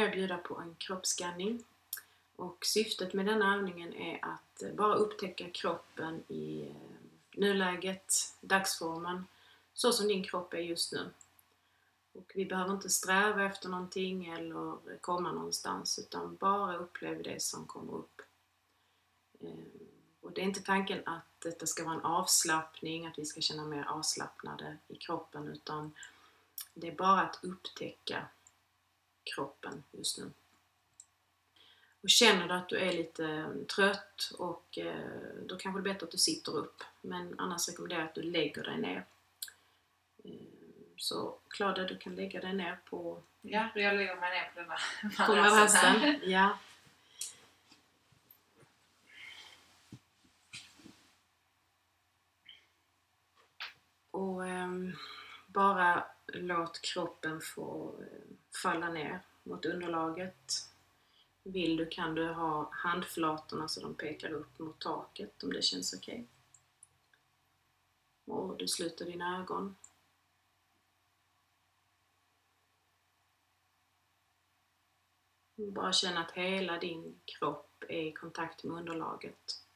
kommer jag bjuda på en kroppsskanning. Och syftet med denna övningen är att eh, bara upptäcka kroppen i eh, nuläget, dagsformen, så som din kropp är just nu. Och vi behöver inte sträva efter någonting eller komma någonstans utan bara uppleva det som kommer upp. Eh, och det är inte tanken att detta ska vara en avslappning, att vi ska känna mer avslappnade i kroppen utan det är bara att upptäcka kroppen just nu. Och känner du att du är lite trött och eh, då kanske det är bättre att du sitter upp. Men annars rekommenderar jag att du lägger dig ner. Ehm, så Klara, du kan lägga dig ner på Ja, jag lägger mig ner på denna på madrassen. Ja. Och um, bara låt kroppen få uh, falla ner mot underlaget. Vill du kan du ha handflatorna så de pekar upp mot taket om det känns okej. Okay. Och du sluter dina ögon. Bara känna att hela din kropp är i kontakt med underlaget.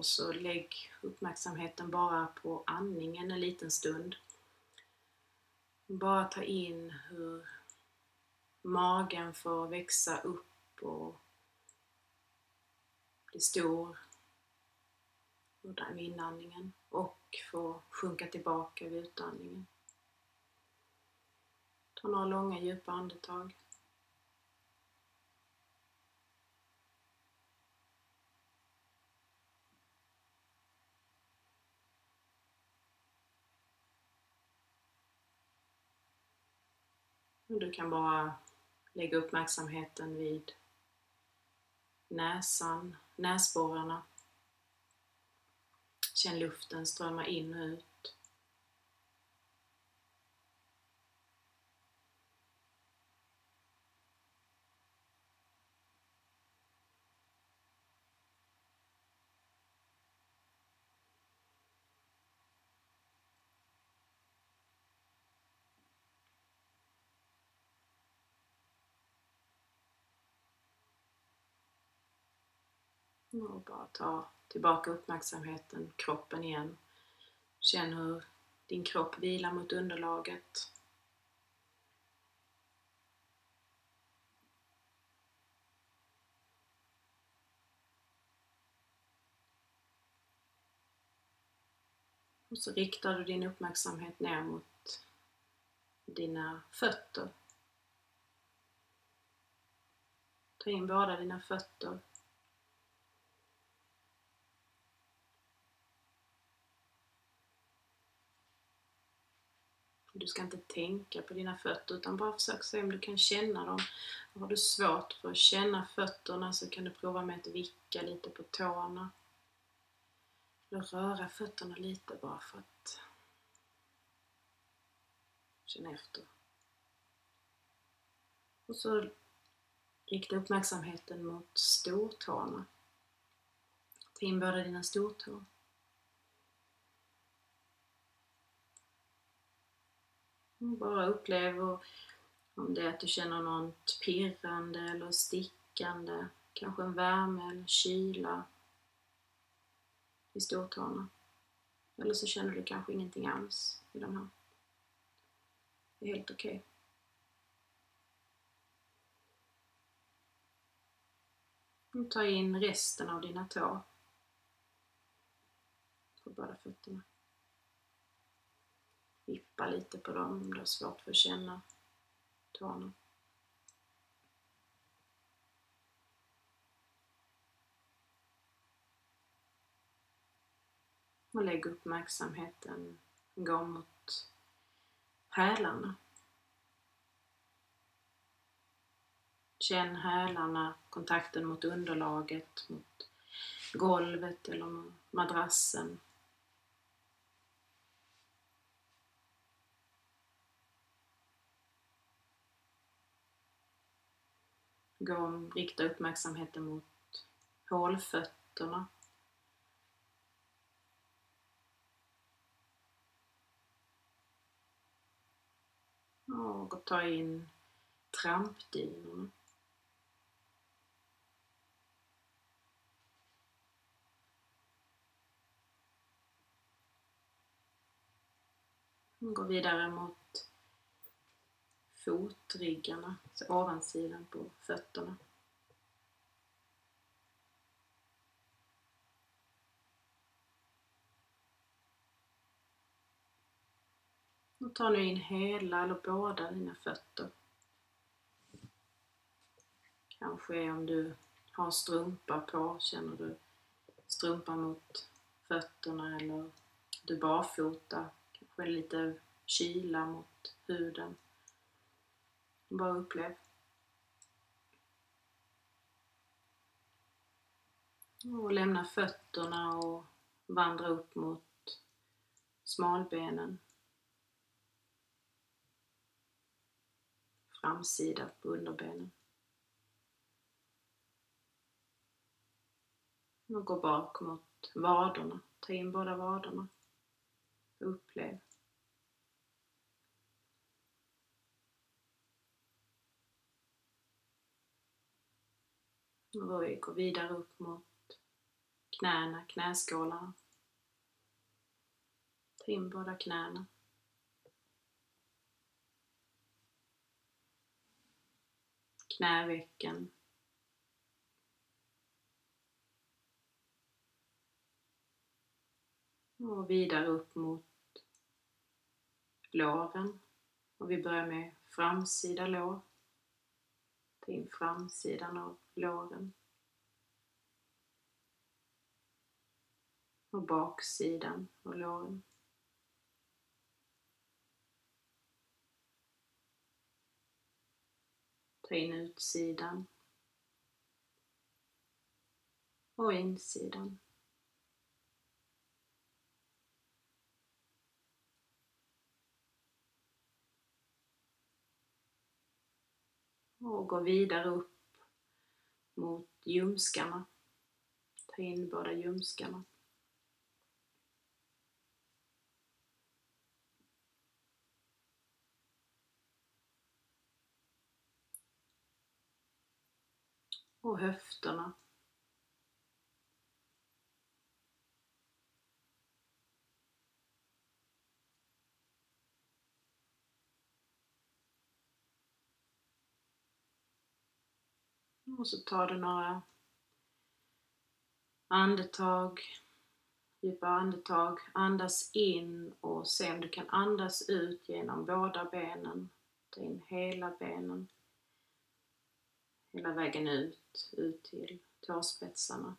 Och så lägg uppmärksamheten bara på andningen en liten stund. Bara ta in hur magen får växa upp och bli stor vid inandningen och få sjunka tillbaka vid utandningen. Ta några långa djupa andetag. Du kan bara lägga uppmärksamheten vid näsan, näsborrarna. Känn luften strömma in och ut. Och bara ta tillbaka uppmärksamheten, kroppen igen. Känn hur din kropp vilar mot underlaget. Och så riktar du din uppmärksamhet ner mot dina fötter. Ta in båda dina fötter Du ska inte tänka på dina fötter utan bara försök se om du kan känna dem. Och har du svårt för att känna fötterna så kan du prova med att vicka lite på tårna. Eller röra fötterna lite bara för att känna efter. Och så rikta uppmärksamheten mot stortårna. Ta in båda dina stortår. Bara upplev om det är att du känner något pirrande eller stickande, kanske en värme eller kyla i stortårna. Eller så känner du kanske ingenting alls i de här. Det är helt okej. Okay. Ta in resten av dina tår på båda fötterna vippa lite på dem om du har svårt för att känna tårna. Och lägg uppmärksamheten gå mot hälarna. Känn hälarna, kontakten mot underlaget, mot golvet eller madrassen. Gå och rikta uppmärksamheten mot hålfötterna. Och ta in trampdynorna. Gå vidare mot fotryggarna, så ovansidan på fötterna. Och ta nu in hela eller båda dina fötter. Kanske om du har strumpa på, känner du strumpan mot fötterna eller du barfota, kanske lite kyla mot huden. Bara upplev. Och lämna fötterna och vandra upp mot smalbenen. Framsida på underbenen. Och gå bak mot vaderna. Ta in båda vaderna. Upplev. Och vi går vidare upp mot knäna, knäskålarna. Ta in båda knäna. Knävecken. Och vidare upp mot låren. Och vi börjar med framsida lår. Ta in framsidan av låren. Och baksidan av låren. Ta in utsidan. Och insidan. Och gå vidare upp mot ljumskarna. Ta in båda ljumskarna. Och höfterna. Och så tar du några andetag, djupa andetag. Andas in och se om du kan andas ut genom båda benen. Ta in hela benen. Hela vägen ut, ut till tåspetsarna.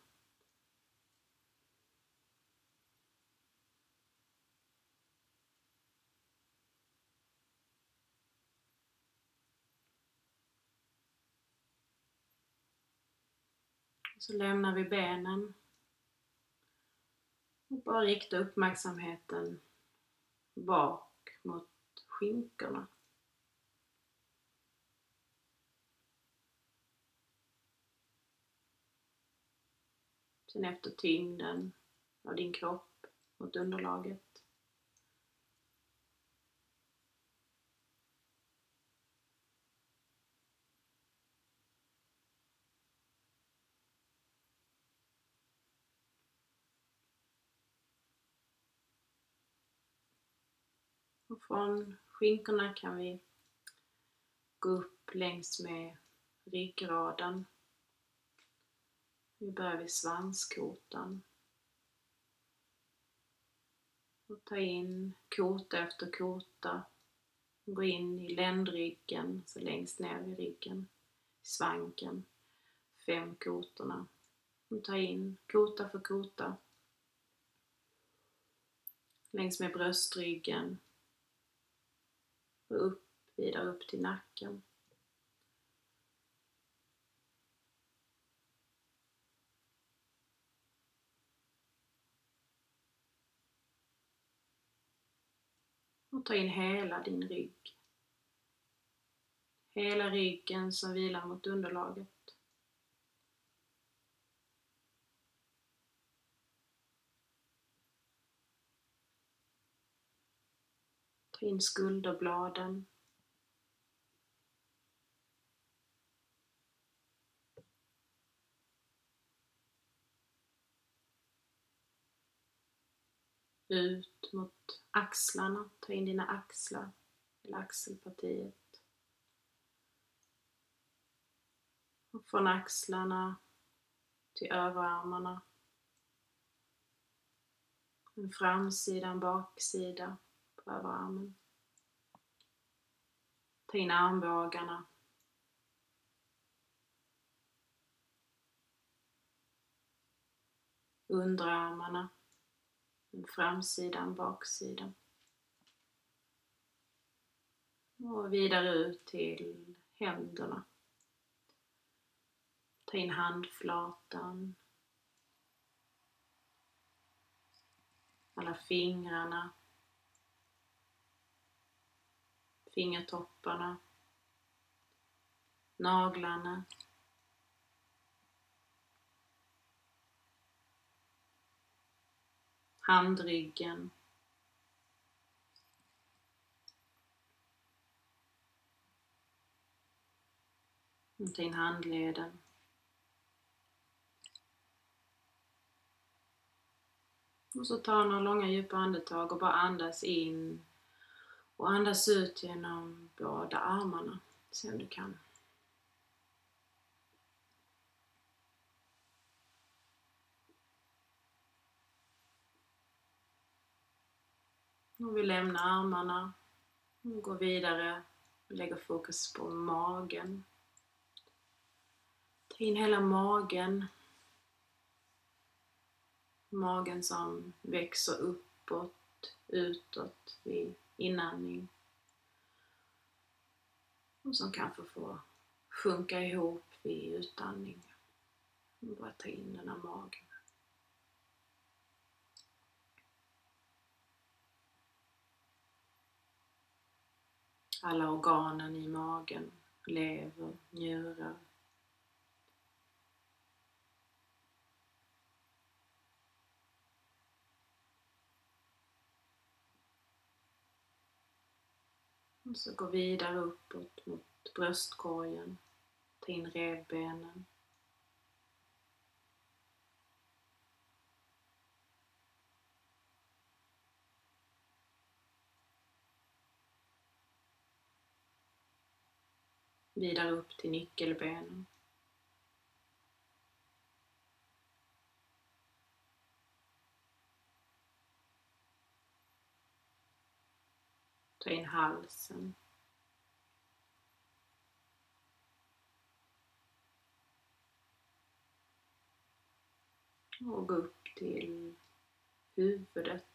Så lämnar vi benen och bara rikta uppmärksamheten bak mot skinkorna. Sen efter tyngden av din kropp mot underlaget. Och från skinkorna kan vi gå upp längs med ryggraden. Vi börjar vid svanskotan. Och ta in kota efter kota. Gå in i ländryggen, så längst ner i ryggen, svanken, fem kotorna. Och ta in kota för kota. Längs med bröstryggen, och upp, vidare upp till nacken. Och ta in hela din rygg. Hela ryggen som vilar mot underlaget. in skulderbladen. Ut mot axlarna, ta in dina axlar eller axelpartiet. Och från axlarna till överarmarna. En framsida, en baksida över överarmen. Ta in armbågarna. Underarmarna. framsidan, baksidan. Och vidare ut till händerna. Ta in handflatan. Alla fingrarna. Fingertopparna. Naglarna. Handryggen. Ta in handleden. Och så ta några långa djupa andetag och bara andas in och andas ut genom båda armarna. Se om du kan. Och vi lämnar armarna och går vidare och lägger fokus på magen. Ta in hela magen Magen som växer uppåt, utåt vid inandning. Och som kanske får sjunka ihop vid utandning. Bara ta in den här magen. Alla organen i magen, lever, njurar, Och så gå vidare uppåt mot bröstkorgen. Ta in revbenen. Vidare upp till nyckelbenen. Ta in halsen. Och gå upp till huvudet.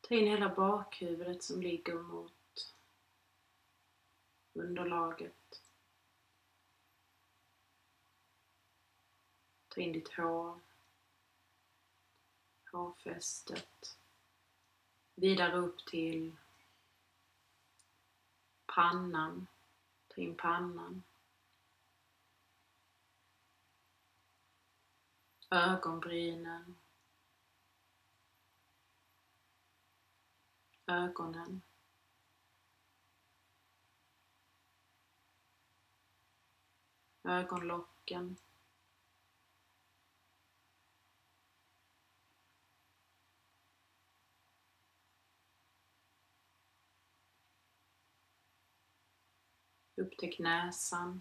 Ta in hela bakhuvudet som ligger mot underlaget. Ta in ditt hår, hårfästet. Vidare upp till pannan, ta in pannan. Ögonbrynen. Ögonen. Ögonlocken. Upptäck näsan.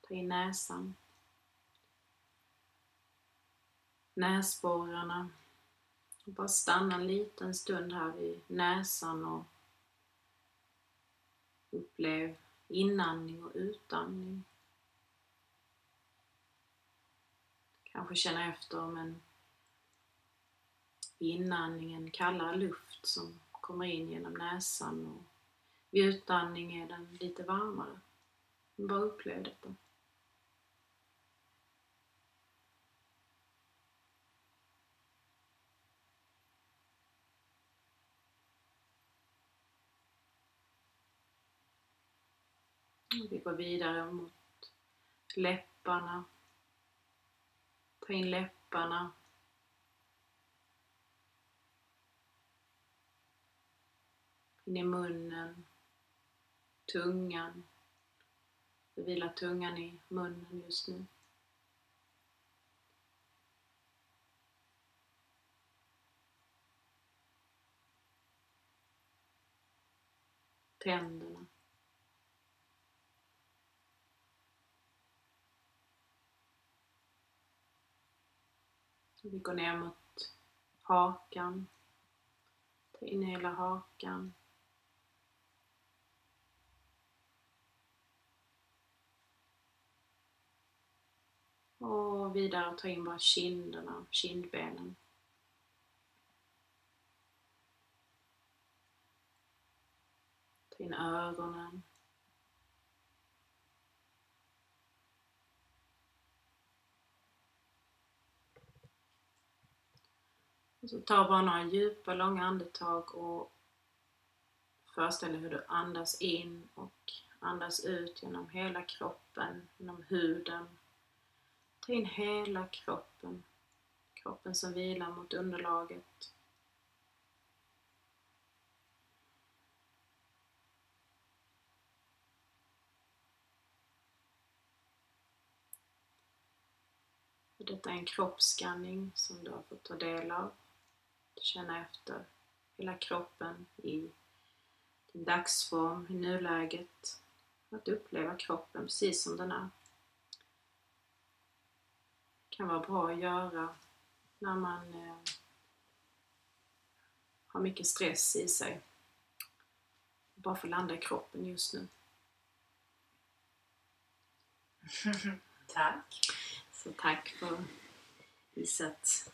Ta in näsan. Näsborrarna. bara stanna en liten stund här vid näsan och upplev inandning och utandning. Kanske känna efter om en inandning, en kallare luft som kommer in genom näsan och vid utandning är den lite varmare. Bara upplev detta. Vi går vidare mot läpparna. Ta in läpparna. In i munnen tungan. Du vilar tungan i munnen just nu. Tänderna. Vi går ner mot hakan. Ta in hela hakan. Och vidare ta in bara kinderna, kindbenen. Ta in ögonen. Och så ta bara några djupa, långa andetag och föreställ dig hur du andas in och andas ut genom hela kroppen, genom huden. Ta in hela kroppen, kroppen som vilar mot underlaget. Detta är en kroppsskanning som du har fått ta del av. Känna efter hela kroppen i din dagsform, i nuläget. Att uppleva kroppen precis som den är. Kan vara bra att göra när man eh, har mycket stress i sig. Bara få landa i kroppen just nu. Tack. Så tack för visat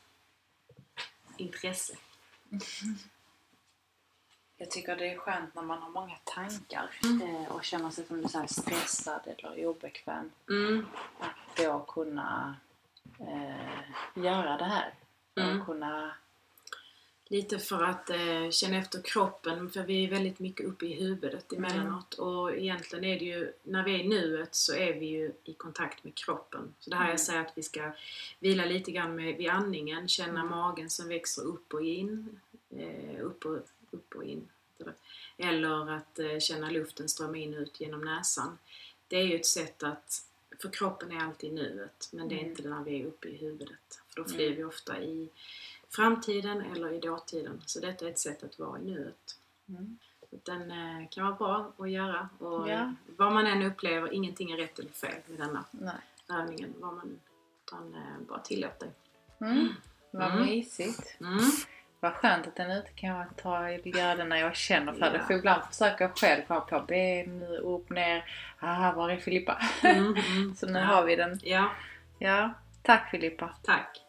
intresse. Jag tycker det är skönt när man har många tankar Mm. eh, och känner sig som du säger stressad eller obekväm. Mm. Att då kunna eh, göra det här. Mm. Och kunna... Lite för att eh, känna efter kroppen, för vi är väldigt mycket uppe i huvudet emellanåt. Och egentligen är det ju, när vi är i nuet så är vi ju i kontakt med kroppen. Så det här Mm. jag säger att vi ska vila lite grann med, vid andningen, känna Mm. magen som växer upp och in. Eh, upp, och, upp och in. Eller att eh, känna luften strömma in och ut genom näsan. Det är ju ett sätt att, för kroppen är alltid i nuet, men det är Mm. inte när vi är uppe i huvudet. För då Mm. flyr vi ofta i framtiden eller i dåtiden. Så detta är ett sätt att vara i nuet. Mm. Den eh, kan vara bra att göra. Och Ja. Vad man än upplever, ingenting är rätt eller fel med denna Nej. övningen. Vad man, utan eh, bara tillåt dig. Mm. Vad Mm. mysigt. Mm. Vad skönt att den ute kan jag ta, göra det när jag känner för det. Ja. För ibland försöker jag själv komma på ben, upp, ner. Ah, var är Filippa? Mm, mm. Så nu Ja. har vi den. Ja, Ja, tack Filippa. tack.